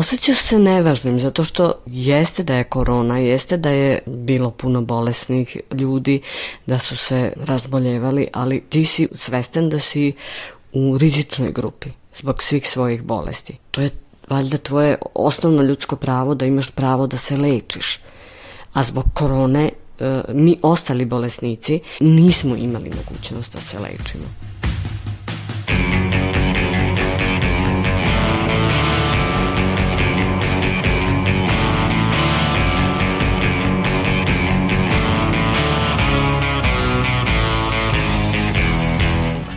Osjećaš se nevažnim zato što jeste da je korona, jeste da je bilo puno bolesnih ljudi, da su se razboljevali, ali ti si svestan da si u rizičnoj grupi zbog svih svojih bolesti. To je valjda tvoje osnovno ljudsko pravo da imaš pravo da se lečiš. A zbog korone e, mi ostali bolesnici nismo imali mogućnost da se lečimo.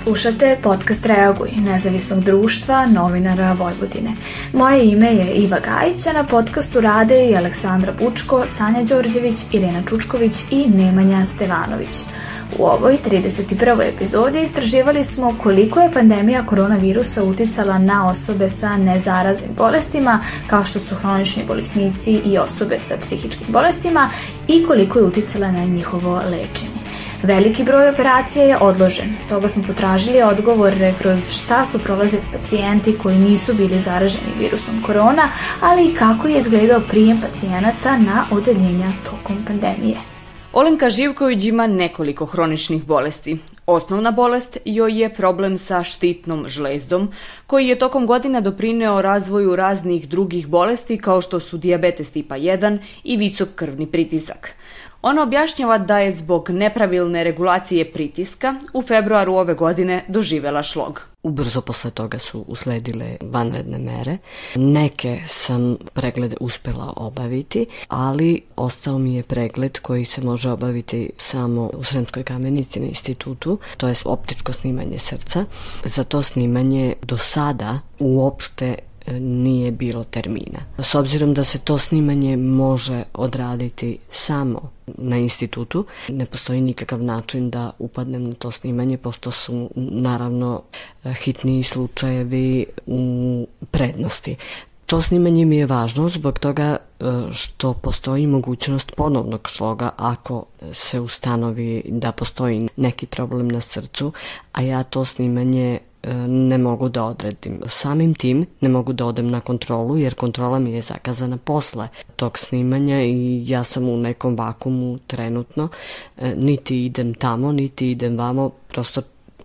Slušate podcast Reaguj, nezavisnog društva novinara Vojvodine. Moje ime je Iva Gajić, a na podcastu rade i Aleksandra Bučko, Sanja Đorđević, Irena Čučković i Nemanja Stevanović. U ovoj 31. epizodi istraživali smo koliko je pandemija koronavirusa uticala na osobe sa nezaraznim bolestima, kao što su hronični bolesnici i osobe sa psihičkim bolestima, i koliko je uticala na njihovo lečenje. Veliki broj operacija je odložen, stoga smo potražili odgovore kroz šta su prolazili pacijenti koji nisu bili zaraženi virusom korona, ali i kako je izgledao prijem pacijenata na odeljenja tokom pandemije. Olenka Živković ima nekoliko hroničnih bolesti. Osnovna bolest joj je problem sa štitnom žlezdom, koji je tokom godina doprineo razvoju raznih drugih bolesti kao što su diabetes tipa 1 i visok krvni pritisak. Ona objašnjava da je zbog nepravilne regulacije pritiska u februaru ove godine doživela šlog. Ubrzo posle toga su usledile vanredne mere. Neke sam preglede uspela obaviti, ali ostao mi je pregled koji se može obaviti samo u Sremskoj kamenici na institutu, to je optičko snimanje srca. Za to snimanje do sada uopšte nije bilo termina. S obzirom da se to snimanje može odraditi samo na institutu, ne postoji nikakav način da upadnem na to snimanje, pošto su naravno hitni slučajevi u prednosti. To snimanje mi je važno zbog toga e, što postoji mogućnost ponovnog šloga ako se ustanovi da postoji neki problem na srcu, a ja to snimanje ne mogu da odredim. Samim tim ne mogu da odem na kontrolu jer kontrola mi je zakazana posle tog snimanja i ja sam u nekom vakumu trenutno. E, niti idem tamo, niti idem vamo, prosto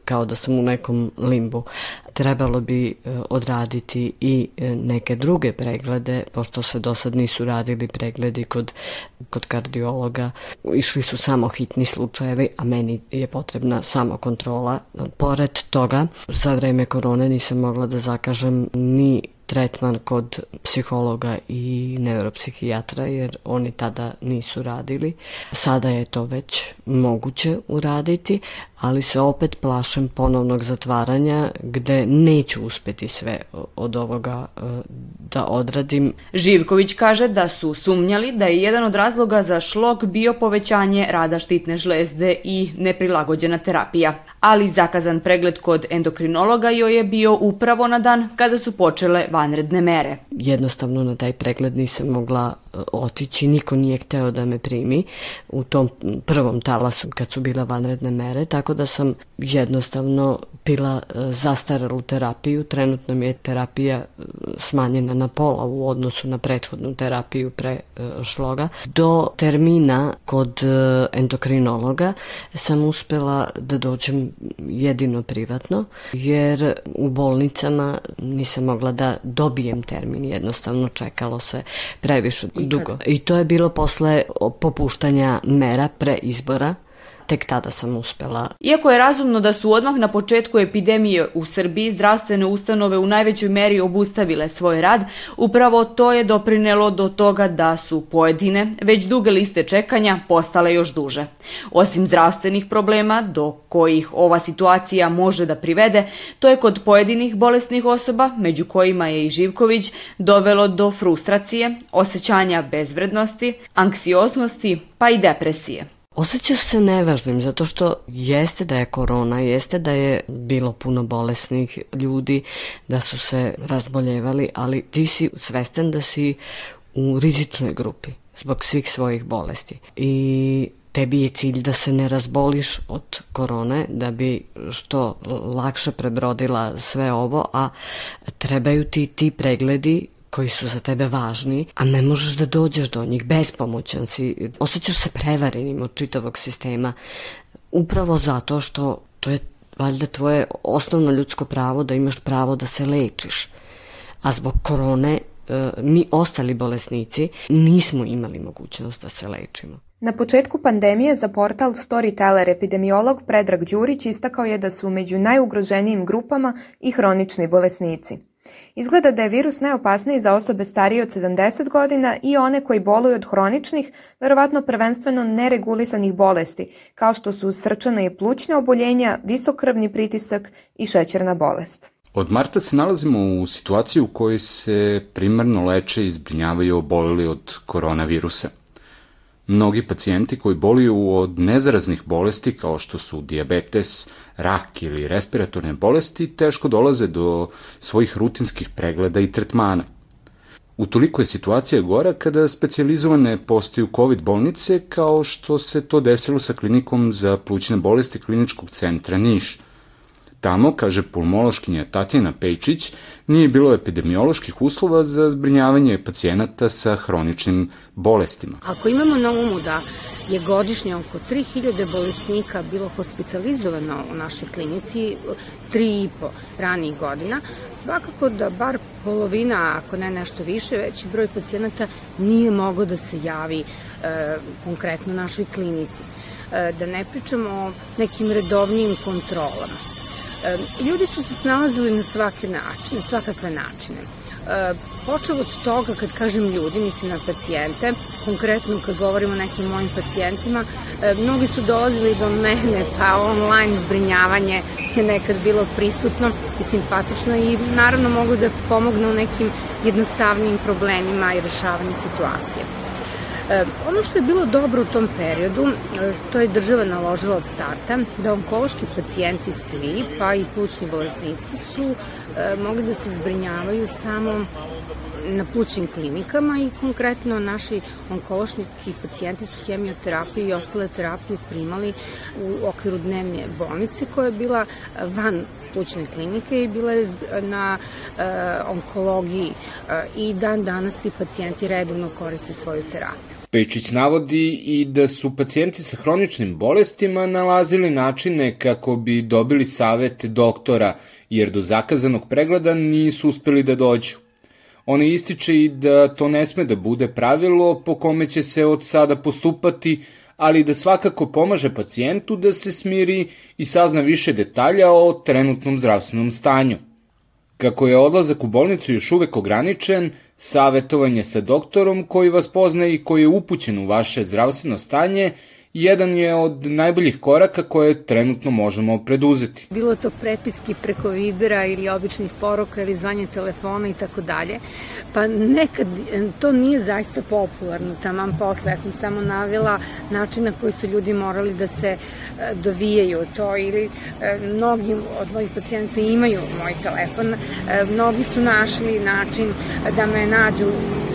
kao da sam u nekom limbu. Trebalo bi e, odraditi i e, neke druge preglede, pošto se do sad nisu radili pregledi kod, kod kardiologa. Išli su samo hitni slučajevi, a meni je potrebna samo kontrola. Pored toga, za vreme korone nisam mogla da zakažem ni tretman kod psihologa i neuropsihijatra jer oni tada nisu radili. Sada je to već moguće uraditi, ali se opet plašem ponovnog zatvaranja gde neću uspeti sve od ovoga e, da odradim. Živković kaže da su sumnjali da je jedan od razloga za šlog bio povećanje rada štitne žlezde i neprilagođena terapija. Ali zakazan pregled kod endokrinologa joj je bio upravo na dan kada su počele vanredne mere. Jednostavno na taj pregled nisam mogla otići, niko nije hteo da me primi u tom prvom talasu kad su bila vanredne mere, tako da sam jednostavno pila e, zastarelu terapiju. Trenutno mi je terapija e, smanjena na pola u odnosu na prethodnu terapiju pre šloga. Do termina kod endokrinologa sam uspela da dođem jedino privatno, jer u bolnicama nisam mogla da dobijem termin, jednostavno čekalo se previše dugo. I to je bilo posle popuštanja mera pre izbora tek tada sam uspela. Iako je razumno da su odmah na početku epidemije u Srbiji zdravstvene ustanove u najvećoj meri obustavile svoj rad, upravo to je doprinelo do toga da su pojedine, već duge liste čekanja, postale još duže. Osim zdravstvenih problema, do kojih ova situacija može da privede, to je kod pojedinih bolesnih osoba, među kojima je i Živković, dovelo do frustracije, osjećanja bezvrednosti, anksioznosti pa i depresije. Osjećaš se nevažnim zato što jeste da je korona, jeste da je bilo puno bolesnih ljudi, da su se razboljevali, ali ti si svestan da si u rizičnoj grupi zbog svih svojih bolesti. I tebi je cilj da se ne razboliš od korone, da bi što lakše prebrodila sve ovo, a trebaju ti ti pregledi koji su za tebe važni, a ne možeš da dođeš do njih, bespomoćan si, osjećaš se prevarenim od čitavog sistema, upravo zato što to je valjda tvoje osnovno ljudsko pravo da imaš pravo da se lečiš. A zbog korone e, mi ostali bolesnici nismo imali mogućnost da se lečimo. Na početku pandemije za portal Storyteller epidemiolog Predrag Đurić istakao je da su među najugroženijim grupama i hronični bolesnici. Izgleda da je virus najopasniji za osobe starije od 70 godina i one koji boluju od hroničnih, verovatno prvenstveno neregulisanih bolesti, kao što su srčane i plućne oboljenja, visokrvni pritisak i šećerna bolest. Od marta se nalazimo u situaciji u kojoj se primarno leče i zbrinjavaju oboleli od koronavirusa. Mnogi pacijenti koji boluju od nezaraznih bolesti kao što su diabetes, rak ili respiratorne bolesti teško dolaze do svojih rutinskih pregleda i tretmana. Utoliko je situacija gora kada specializovane postaju COVID bolnice kao što se to desilo sa klinikom za plućne bolesti kliničkog centra Niš – Tamo, kaže pulmološkinja Tatjana Pejčić, nije bilo epidemioloških uslova za zbrinjavanje pacijenata sa hroničnim bolestima. Ako imamo na umu da je godišnje oko 3000 bolesnika bilo hospitalizovano u našoj klinici, 3,5 ranijih godina, svakako da bar polovina, ako ne nešto više, veći broj pacijenata nije mogo da se javi e, konkretno našoj klinici. E, da ne pričamo o nekim redovnim kontrolama. Ljudi su se snalazili na svake načine, svakakve načine. Počeo od toga, kad kažem ljudi, mislim na pacijente, konkretno kad govorimo o nekim mojim pacijentima, mnogi su dolazili do mene, pa online zbrinjavanje je nekad bilo prisutno i simpatično i naravno mogu da pomognu u nekim jednostavnim problemima i rešavanju situacije. E, ono što je bilo dobro u tom periodu, e, to je država naložila od starta, da onkološki pacijenti svi, pa i plućni bolesnici su e, mogli da se zbrinjavaju samo na plućnim klinikama i konkretno naši onkološki pacijenti su hemioterapiju i ostale terapije primali u okviru dnevne bolnice koja je bila van plućne klinike i bila je na e, onkologiji e, i dan danas ti pacijenti redovno koriste svoju terapiju. Pečić navodi i da su pacijenti sa hroničnim bolestima nalazili načine kako bi dobili savet doktora, jer do zakazanog pregleda nisu uspeli da dođu. Ona ističe i da to ne sme da bude pravilo po kome će se od sada postupati, ali da svakako pomaže pacijentu da se smiri i sazna više detalja o trenutnom zdravstvenom stanju. Kako je odlazak u bolnicu još uvek ograničen, savetovanje sa doktorom koji vas pozna i koji je upućen u vaše zdravstveno stanje jedan je od najboljih koraka koje trenutno možemo preduzeti. Bilo to prepiski preko videra ili običnih poruka ili zvanje telefona i tako dalje. Pa nekad to nije zaista popularno, taman posle. Ja sam samo navila način na koji su ljudi morali da se e, dovijaju to ili e, mnogi od mojih pacijenta imaju moj telefon. E, mnogi su našli način da me nađu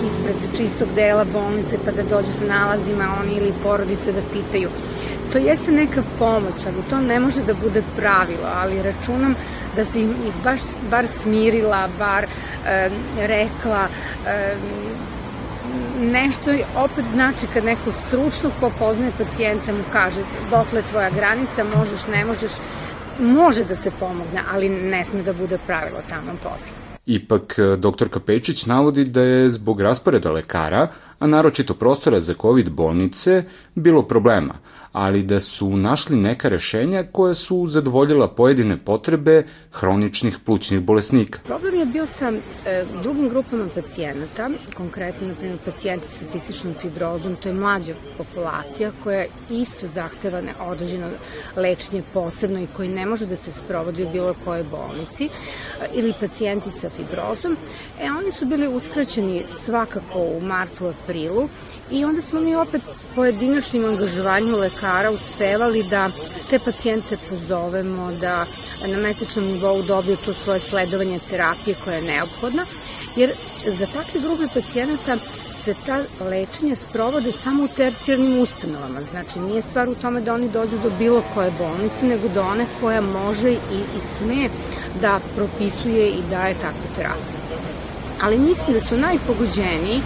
ispred čistog dela bolnice pa da dođu sa nalazima oni ili porodice da pitaju. To jeste neka pomoć, ali to ne može da bude pravilo, ali računam da se ih baš, bar smirila, bar e, rekla e, nešto opet znači kad neko stručno ko poznaje pacijenta mu kaže dokle tvoja granica, možeš, ne možeš, može da se pomogne, ali ne sme da bude pravilo tamo posle. Ipak, e, doktorka Pečić navodi da je zbog rasporeda lekara, a naročito prostora za COVID bolnice, bilo problema, ali da su našli neka rešenja koja su zadovoljila pojedine potrebe hroničnih plućnih bolesnika. Problem je bio sa e, drugim grupama pacijenata, konkretno, na primjer, pacijenti sa cističnom fibrozom, to je mlađa populacija koja isto zahteva određeno lečenje posebno i koji ne može da se sprovodi u bilo kojoj bolnici, e, ili pacijenti sa fibrozom, e, oni su bili uskraćeni svakako u martu, aprilu, i onda smo mi opet pojedinačnim angažovanjem lekara uspevali da te pacijente pozovemo da na mesečnom nivou dobiju to svoje sledovanje terapije koja je neophodna, jer za takve grupe pacijenata se ta lečenja sprovode samo u tercijarnim ustanovama. Znači, nije stvar u tome da oni dođu do bilo koje bolnice, nego do one koja može i, i sme da propisuje i daje takvu terapiju ali mislim da su najpogođeniji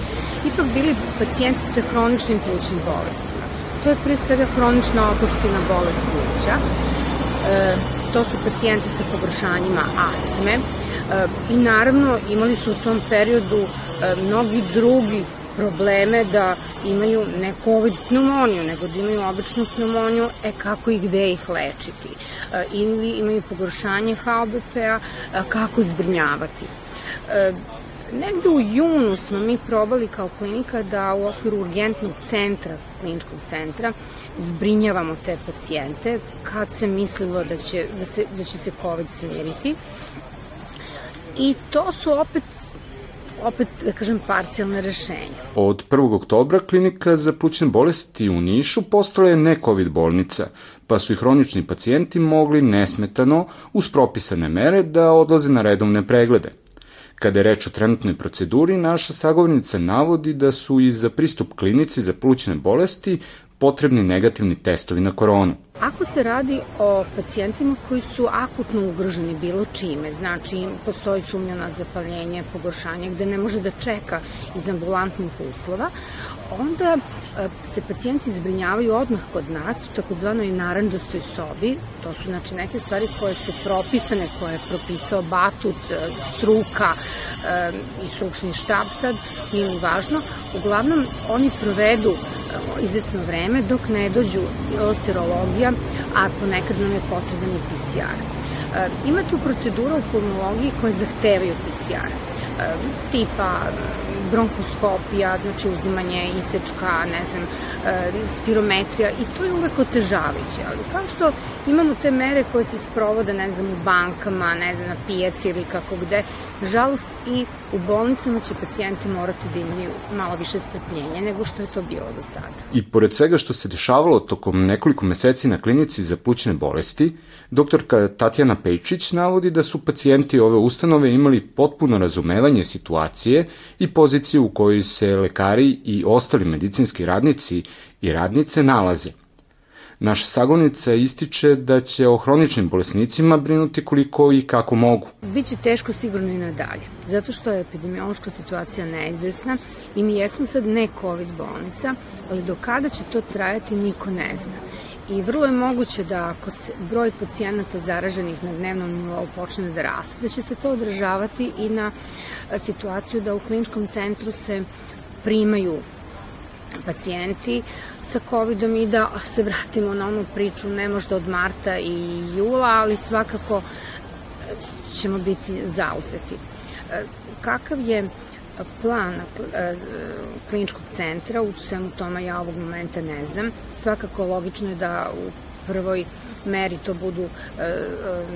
ipak bili pacijenti sa hroničnim plućnim bolestima. To je pre svega hronična opuština bolest pluća. E, to su pacijenti sa pogoršanjima astme e, i naravno imali su u tom periodu e, mnogi drugi probleme da imaju ne COVID pneumoniju, nego da imaju običnu pneumoniju, e kako i gde ih lečiti. E, ili imaju pogoršanje HBP-a, e, kako zbrinjavati. E, negde u junu smo mi probali kao klinika da u okviru urgentnog centra, kliničkog centra, zbrinjavamo te pacijente kad se mislilo da će, da se, da će se COVID smiriti. I to su opet opet, da kažem, parcijalne rešenja. Od 1. oktobra klinika za plućne bolesti u Nišu postala je ne COVID bolnica, pa su i hronični pacijenti mogli nesmetano, uz propisane mere, da odlaze na redovne preglede. Kada je reč o trenutnoj proceduri, naša sagovornica navodi da su i za pristup klinici za plućne bolesti potrebni negativni testovi na koronu. Ako se radi o pacijentima koji su akutno ugroženi bilo čime, znači postoji sumnja na zapaljenje, pogoršanje, gde ne može da čeka iz ambulantnih uslova, onda e, se pacijenti zbrinjavaju odmah kod nas u takozvanoj naranđastoj sobi. To su znači neke stvari koje su propisane, koje je propisao batut, e, struka e, i stručni štab sad, nije važno. Uglavnom, oni provedu izvesno vreme dok ne dođu serologija, a ponekad nam je potreban i PCR. Ima tu procedura u pulmologiji koje zahtevaju PCR tipa bronhoskopija, znači uzimanje isečka, ne znam, e, spirometrija i to je uvek otežavajuće, ali kao što imamo te mere koje se sprovode, ne znam, u bankama, ne znam, na pijaci ili kako gde, nažalost i u bolnicama će pacijenti morati da imaju malo više strpljenja nego što je to bilo do sada. I pored svega što se dešavalo tokom nekoliko meseci na klinici za plućne bolesti, doktorka Tatjana Pejčić navodi da su pacijenti ove ustanove imali potpuno razumevanje situacije i poziciju u kojoj se lekari i ostali medicinski radnici i radnice nalaze – Naša sagonica ističe da će o hroničnim bolesnicima brinuti koliko i kako mogu. Biće teško sigurno i nadalje, zato što je epidemiološka situacija neizvesna i mi jesmo sad ne COVID bolnica, ali do kada će to trajati niko ne zna. I vrlo je moguće da ako se broj pacijenata zaraženih na dnevnom nivou počne da raste, da će se to odražavati i na situaciju da u kliničkom centru se primaju pacijenti sa COVID-om i da se vratimo na onu priču, ne možda od marta i jula, ali svakako e, ćemo biti zauzeti. E, kakav je plan e, kliničkog centra, u svemu tome ja ovog momenta ne znam. Svakako logično je da u prvoj meri to budu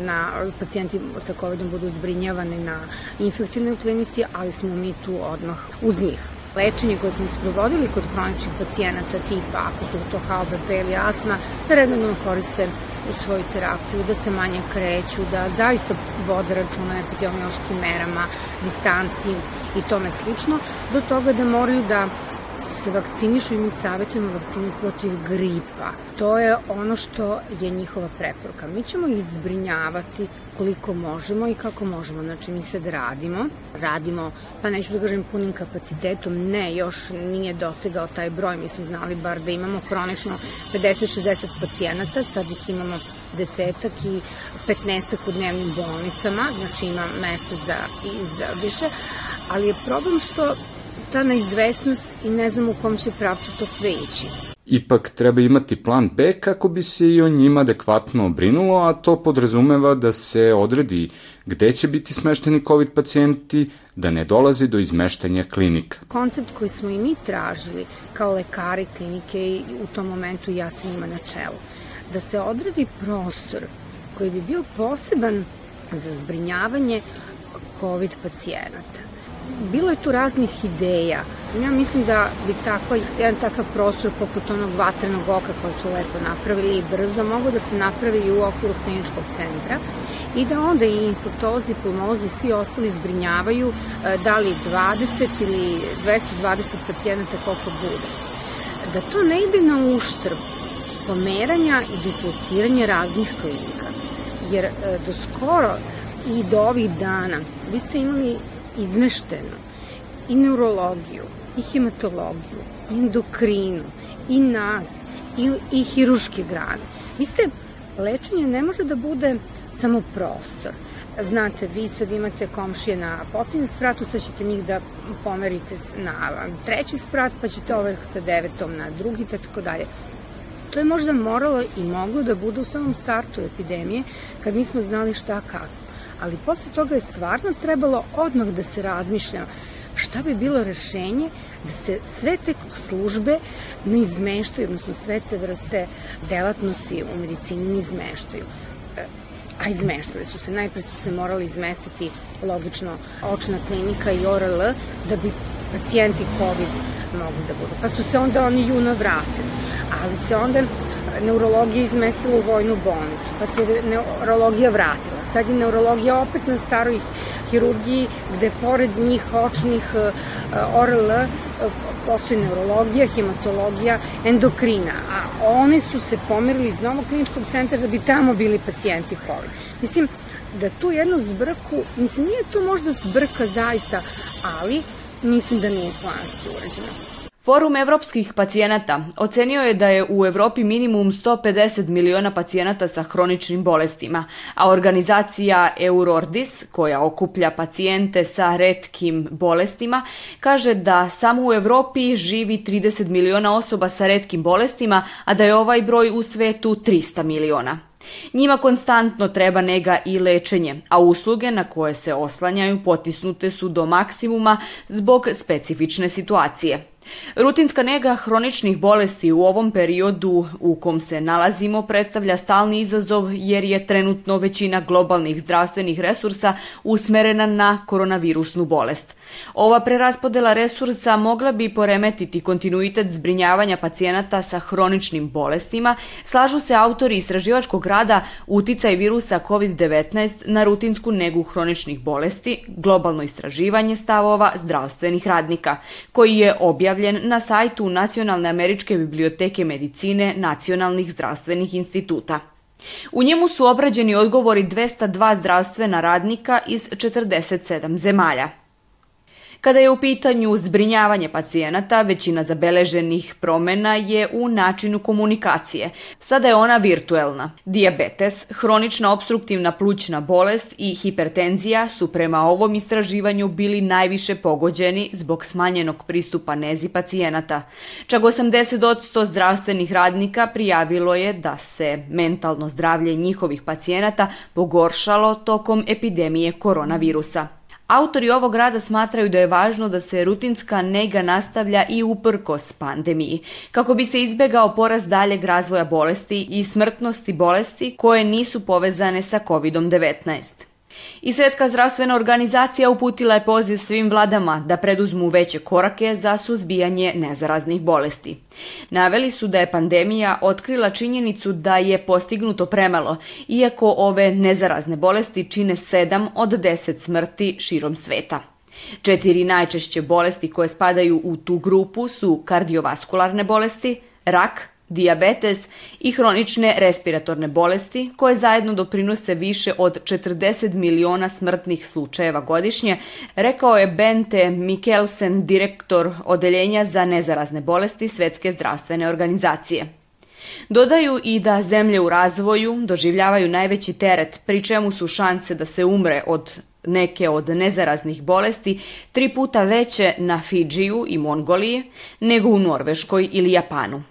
na pacijenti sa COVID-om budu zbrinjavani na infektivnoj klinici, ali smo mi tu odmah uz njih. Lečenje koje smo sprovodili kod hroničnih pacijenata tipa, ako su to HOBP ili asma, da redovno koriste u svoju terapiju, da se manje kreću, da zaista vode računa epidemiološkim merama, distanci i tome slično, do toga da moraju da se vakcinišu i mi savjetujemo vakcinu protiv gripa. To je ono što je njihova preporuka. Mi ćemo ih zbrinjavati koliko možemo i kako možemo. Znači, mi sad radimo, radimo, pa neću da kažem punim kapacitetom, ne, još nije dosegao taj broj, mi smo znali bar da imamo kronično 50-60 pacijenata, sad ih imamo desetak i 15 u dnevnim bolnicama, znači ima mesta za, i za više, ali je problem što ta neizvesnost i ne znam u kom će pravcu to sve ići. Ipak treba imati plan B kako bi se i o njima adekvatno obrinulo, a to podrazumeva da se odredi gde će biti smešteni COVID pacijenti, da ne dolazi do izmeštanja klinika. Koncept koji smo i mi tražili kao lekari klinike i u tom momentu ja sam ima na čelu, da se odredi prostor koji bi bio poseban za zbrinjavanje COVID pacijenata bilo je tu raznih ideja. Ja mislim da bi tako, jedan takav prostor poput onog vatrenog oka koji su lepo napravili i brzo mogu da se napravi i u okviru kliničkog centra i da onda i infektolozi, pulmolozi i svi ostali zbrinjavaju e, da li 20 ili 220 pacijenata koliko bude. Da to ne ide na uštrb pomeranja i dislociranja raznih klinika. Jer e, do skoro i do ovih dana vi ste imali izmešteno i neurologiju, i hematologiju, i endokrinu, i nas, i, i hiruške grane. Vi se, lečenje ne može da bude samo prostor. Znate, vi sad imate komšije na posljednjem spratu, sad ćete njih da pomerite na treći sprat, pa ćete ovih sa devetom na drugi, tako dalje. To je možda moralo i moglo da bude u samom startu epidemije, kad nismo znali šta kako. Ali posle toga je stvarno trebalo odmah da se razmišlja šta bi bilo rešenje da se sve te službe ne izmeštaju, odnosno sve te vrste delatnosti u medicini ne izmeštaju a izmeštali su se. Najpre su se morali izmestiti, logično, očna klinika i ORL, da bi pacijenti COVID mogli da budu. Pa su se onda oni juna vratili. Ali se onda neurologija izmestila u vojnu bolnicu, pa se neurologija vratila. Sad je neurologija opet na staroj hirurgiji, gde pored njih očnih eh, ORL eh, postoji neurologija, hematologija, endokrina, a oni su se pomerili iz Novog kliničkog centra da bi tamo bili pacijenti COVID. Mislim, da tu jednu zbrku, mislim, nije to možda zbrka zaista, ali mislim da nije planski urađeno. Forum evropskih pacijenata ocenio je da je u Evropi minimum 150 miliona pacijenata sa hroničnim bolestima, a organizacija Eurordis, koja okuplja pacijente sa retkim bolestima, kaže da samo u Evropi živi 30 miliona osoba sa retkim bolestima, a da je ovaj broj u svetu 300 miliona. Njima konstantno treba nega i lečenje, a usluge na koje se oslanjaju potisnute su do maksimuma zbog specifične situacije. Rutinska nega hroničnih bolesti u ovom periodu u kom se nalazimo predstavlja stalni izazov jer je trenutno većina globalnih zdravstvenih resursa usmerena na koronavirusnu bolest. Ova preraspodela resursa mogla bi poremetiti kontinuitet zbrinjavanja pacijenata sa hroničnim bolestima, slažu se autori istraživačkog rada Uticaj virusa COVID-19 na rutinsku negu hroničnih bolesti, globalno istraživanje stavova zdravstvenih radnika, koji je objavljen objavljen na sajtu Nacionalne američke biblioteke medicine nacionalnih zdravstvenih instituta. U njemu su obrađeni odgovori 202 zdravstvena radnika iz 47 zemalja. Kada je u pitanju zbrinjavanje pacijenata, većina zabeleženih promena je u načinu komunikacije. Sada je ona virtuelna. Diabetes, hronična obstruktivna plućna bolest i hipertenzija su prema ovom istraživanju bili najviše pogođeni zbog smanjenog pristupa nezi pacijenata. Čak 80% zdravstvenih radnika prijavilo je da se mentalno zdravlje njihovih pacijenata pogoršalo tokom epidemije koronavirusa. Autori ovog rada smatraju da je važno da se rutinska nega nastavlja i uprkos pandemiji, kako bi se izbegao porast daljeg razvoja bolesti i smrtnosti bolesti koje nisu povezane sa COVID-19. I Svetska zdravstvena organizacija uputila je poziv svim vladama da preduzmu veće korake za suzbijanje nezaraznih bolesti. Naveli su da je pandemija otkrila činjenicu da je postignuto premalo, iako ove nezarazne bolesti čine 7 od 10 smrti širom sveta. Četiri najčešće bolesti koje spadaju u tu grupu su kardiovaskularne bolesti, rak, diabetes i hronične respiratorne bolesti koje zajedno doprinose više od 40 miliona smrtnih slučajeva godišnje, rekao je Bente Mikkelsen, direktor Odeljenja za nezarazne bolesti Svetske zdravstvene organizacije. Dodaju i da zemlje u razvoju doživljavaju najveći teret, pri čemu su šanse da se umre od neke od nezaraznih bolesti tri puta veće na Fidžiju i Mongoliji nego u Norveškoj ili Japanu.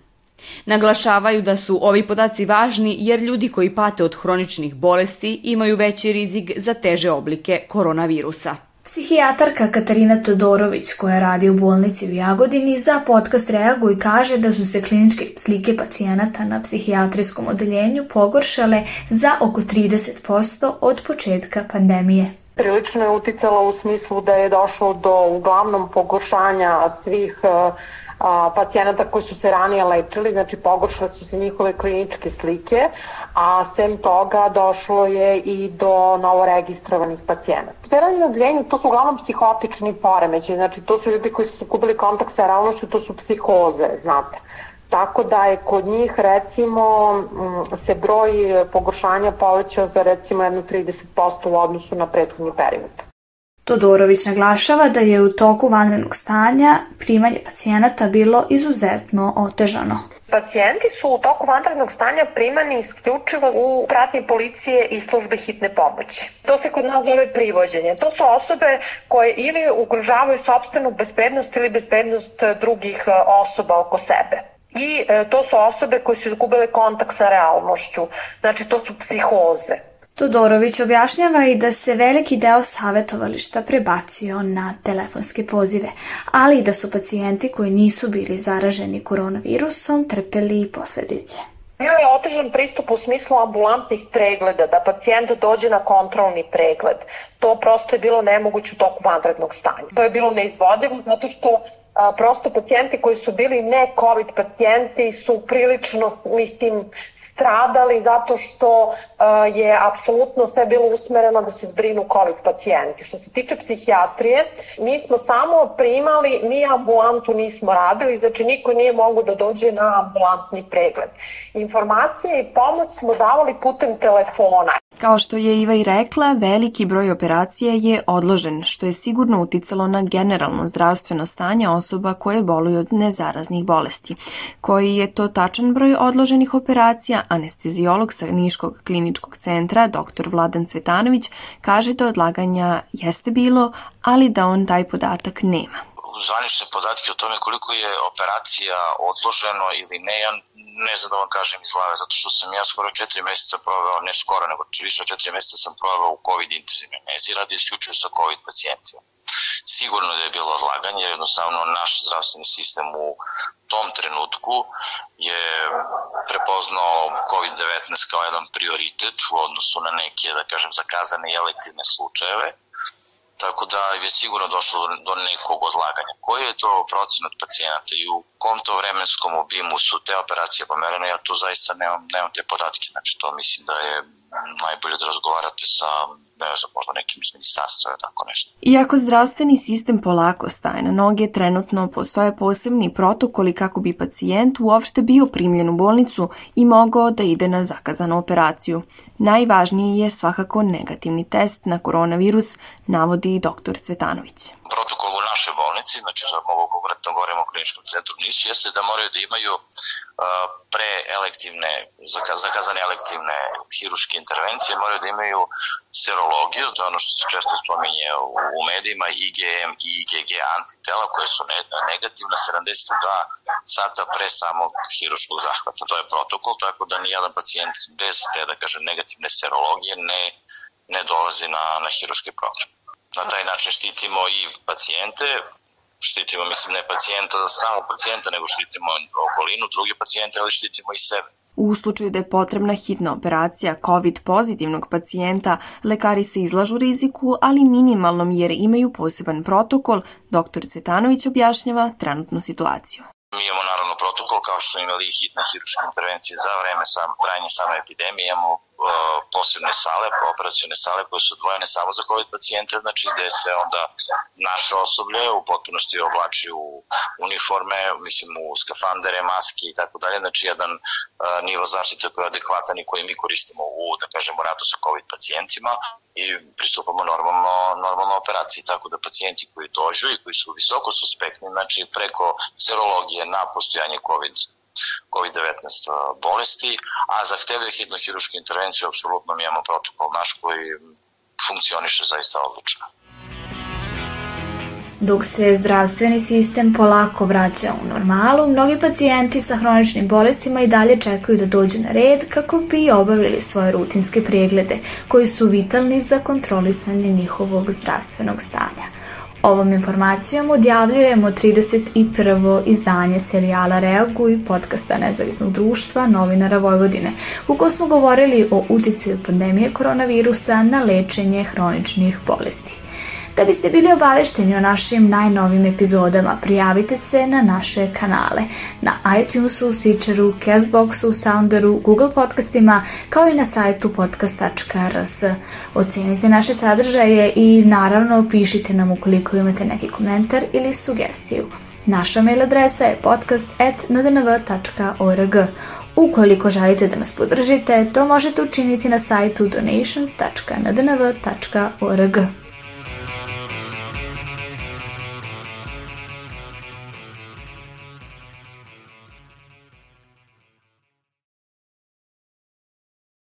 Naglašavaju da su ovi podaci važni jer ljudi koji pate od hroničnih bolesti imaju veći rizik za teže oblike koronavirusa. Psihijatarka Katarina Todorović, koja radi u bolnici u Jagodini, za podcast reaguje i kaže da su se kliničke slike pacijenata na psihijatrijskom odeljenju pogoršale za oko 30% od početka pandemije prilično je uticala u smislu da je došlo do uglavnom pogoršanja svih uh, a, pacijenata koji su se ranije lečili, znači pogoršale su se njihove kliničke slike, a sem toga došlo je i do novoregistrovanih pacijenata. Teranje na odeljenju to su uglavnom psihotični poremeći, znači to su ljudi koji su kupili kontakt sa realnošću, to su psihoze, znate. Tako da je kod njih recimo se broj pogoršanja povećao za recimo jedno 30% u odnosu na prethodni period. Todorović naglašava da je u toku vanrednog stanja primanje pacijenata bilo izuzetno otežano. Pacijenti su u toku vanrednog stanja primani isključivo u pratnji policije i službe hitne pomoći. To se kod nas zove privođenje. To su osobe koje ili ugrožavaju sobstvenu bezbednost ili bezbednost drugih e, osoba oko sebe. I e, to su osobe koje su izgubile kontakt sa realnošću. Znači, to su psihoze. Todorović objašnjava i da se veliki deo savetovališta prebacio na telefonske pozive, ali i da su pacijenti koji nisu bili zaraženi koronavirusom trpeli posledice. Bio je otežan pristup u smislu ambulantnih pregleda, da pacijent dođe na kontrolni pregled. To prosto je bilo nemoguće u toku vanrednog stanja. To je bilo neizvodivo zato što a, prosto pacijenti koji su bili ne COVID pacijenti su prilično, mislim, stradali zato što uh, je apsolutno sve bilo usmereno da se zbrinu COVID pacijenti. Što se tiče psihijatrije, mi smo samo primali, mi ambulantu nismo radili, znači niko nije mogu da dođe na ambulantni pregled. Informacije i pomoć smo davali putem telefona. Kao što je Iva i rekla, veliki broj operacija je odložen, što je sigurno uticalo na generalno zdravstveno stanje osoba koje boluju od nezaraznih bolesti. Koji je to tačan broj odloženih operacija, anestezijolog sa Niškog kliničkog centra, dr. Vladan Cvetanović, kaže da odlaganja jeste bilo, ali da on taj podatak nema zvanične podatke o tome koliko je operacija odloženo ili ne, ja ne znam da vam kažem iz glave, zato što sam ja skoro četiri meseca proveo, ne skoro, nego više od četiri meseca sam proveo u COVID intenzivnoj nezi, radi isključuje sa COVID pacijentima. Sigurno da je bilo odlaganje, jednostavno naš zdravstveni sistem u tom trenutku je prepoznao COVID-19 kao jedan prioritet u odnosu na neke, da kažem, zakazane i elektivne slučajeve tako da je sigurno došlo do nekog odlaganja. Koji je to procenat pacijenata i u kom to vremenskom obimu su te operacije pomerene, ja tu zaista nemam, nemam te podatke, znači to mislim da je najbolje da razgovarate sa ne znam, možda nekim iz ministarstva ili tako nešto. Iako zdravstveni sistem polako staje na noge, trenutno postoje posebni protokoli kako bi pacijent uopšte bio primljen u bolnicu i mogao da ide na zakazanu operaciju. Najvažniji je svakako negativni test na koronavirus, navodi i dr. Cvetanović. Protokol u našoj bolnici, znači za ovo konkretno govorimo o kliničkom centru Niš, jeste da moraju da imaju pre elektivne, zakazane elektivne hiruške intervencije, moraju da imaju serologiju, to je ono što se često spominje u medijima, IgM i IgG antitela koje su negativna 72 sata pre samog hiruškog zahvata. To je protokol, tako da nijedan pacijent bez te, da kažem, negativne serologije ne, ne dolazi na, na hiruški program. Na taj način štitimo i pacijente, štitimo, mislim, ne pacijenta, samo pacijenta, nego štitimo okolinu, druge pacijente, ali štitimo i sebe. U slučaju da je potrebna hitna operacija COVID pozitivnog pacijenta, lekari se izlažu riziku, ali minimalnom jer imaju poseban protokol, dr. Cvetanović objašnjava trenutnu situaciju. Mi imamo naravno protokol kao što imali hitne hiruške intervencije za vreme sam, trajanja same epidemije, imamo posebne sale, operacione sale koje su odvojene samo za COVID pacijente, znači gde se onda naše osoblje u potpunosti oblači u uniforme, mislim u skafandere, maske i tako dalje, znači jedan uh, nivo zaštite koji je adekvatan i koji mi koristimo u, da kažemo, radu sa COVID pacijentima i pristupamo normalno, normalno operaciji, tako da pacijenti koji dođu i koji su visoko suspektni, znači preko serologije na postojanje COVID COVID-19 bolesti, a zahtevaju hitnu hirušku intervenciju, apsolutno mi imamo protokol naš koji funkcioniše zaista odlično. Dok se zdravstveni sistem polako vraća u normalu, mnogi pacijenti sa hroničnim bolestima i dalje čekaju da dođu na red kako bi obavili svoje rutinske preglede, koji su vitalni za kontrolisanje njihovog zdravstvenog stanja. Ovom informacijom odjavljujemo 31. izdanje serijala Reaguj podcasta Nezavisnog društva novinara Vojvodine, u kojoj smo govorili o uticaju pandemije koronavirusa na lečenje hroničnih bolesti. Da biste bili obavešteni o našim najnovim epizodama, prijavite se na naše kanale na iTunesu, Stitcheru, Castboxu, Sounderu, Google podcastima, kao i na sajtu podcast.rs. Ocenite naše sadržaje i naravno pišite nam ukoliko imate neki komentar ili sugestiju. Naša mail adresa je podcast.ndnv.org. Ukoliko želite da nas podržite, to možete učiniti na sajtu donations.ndnv.org.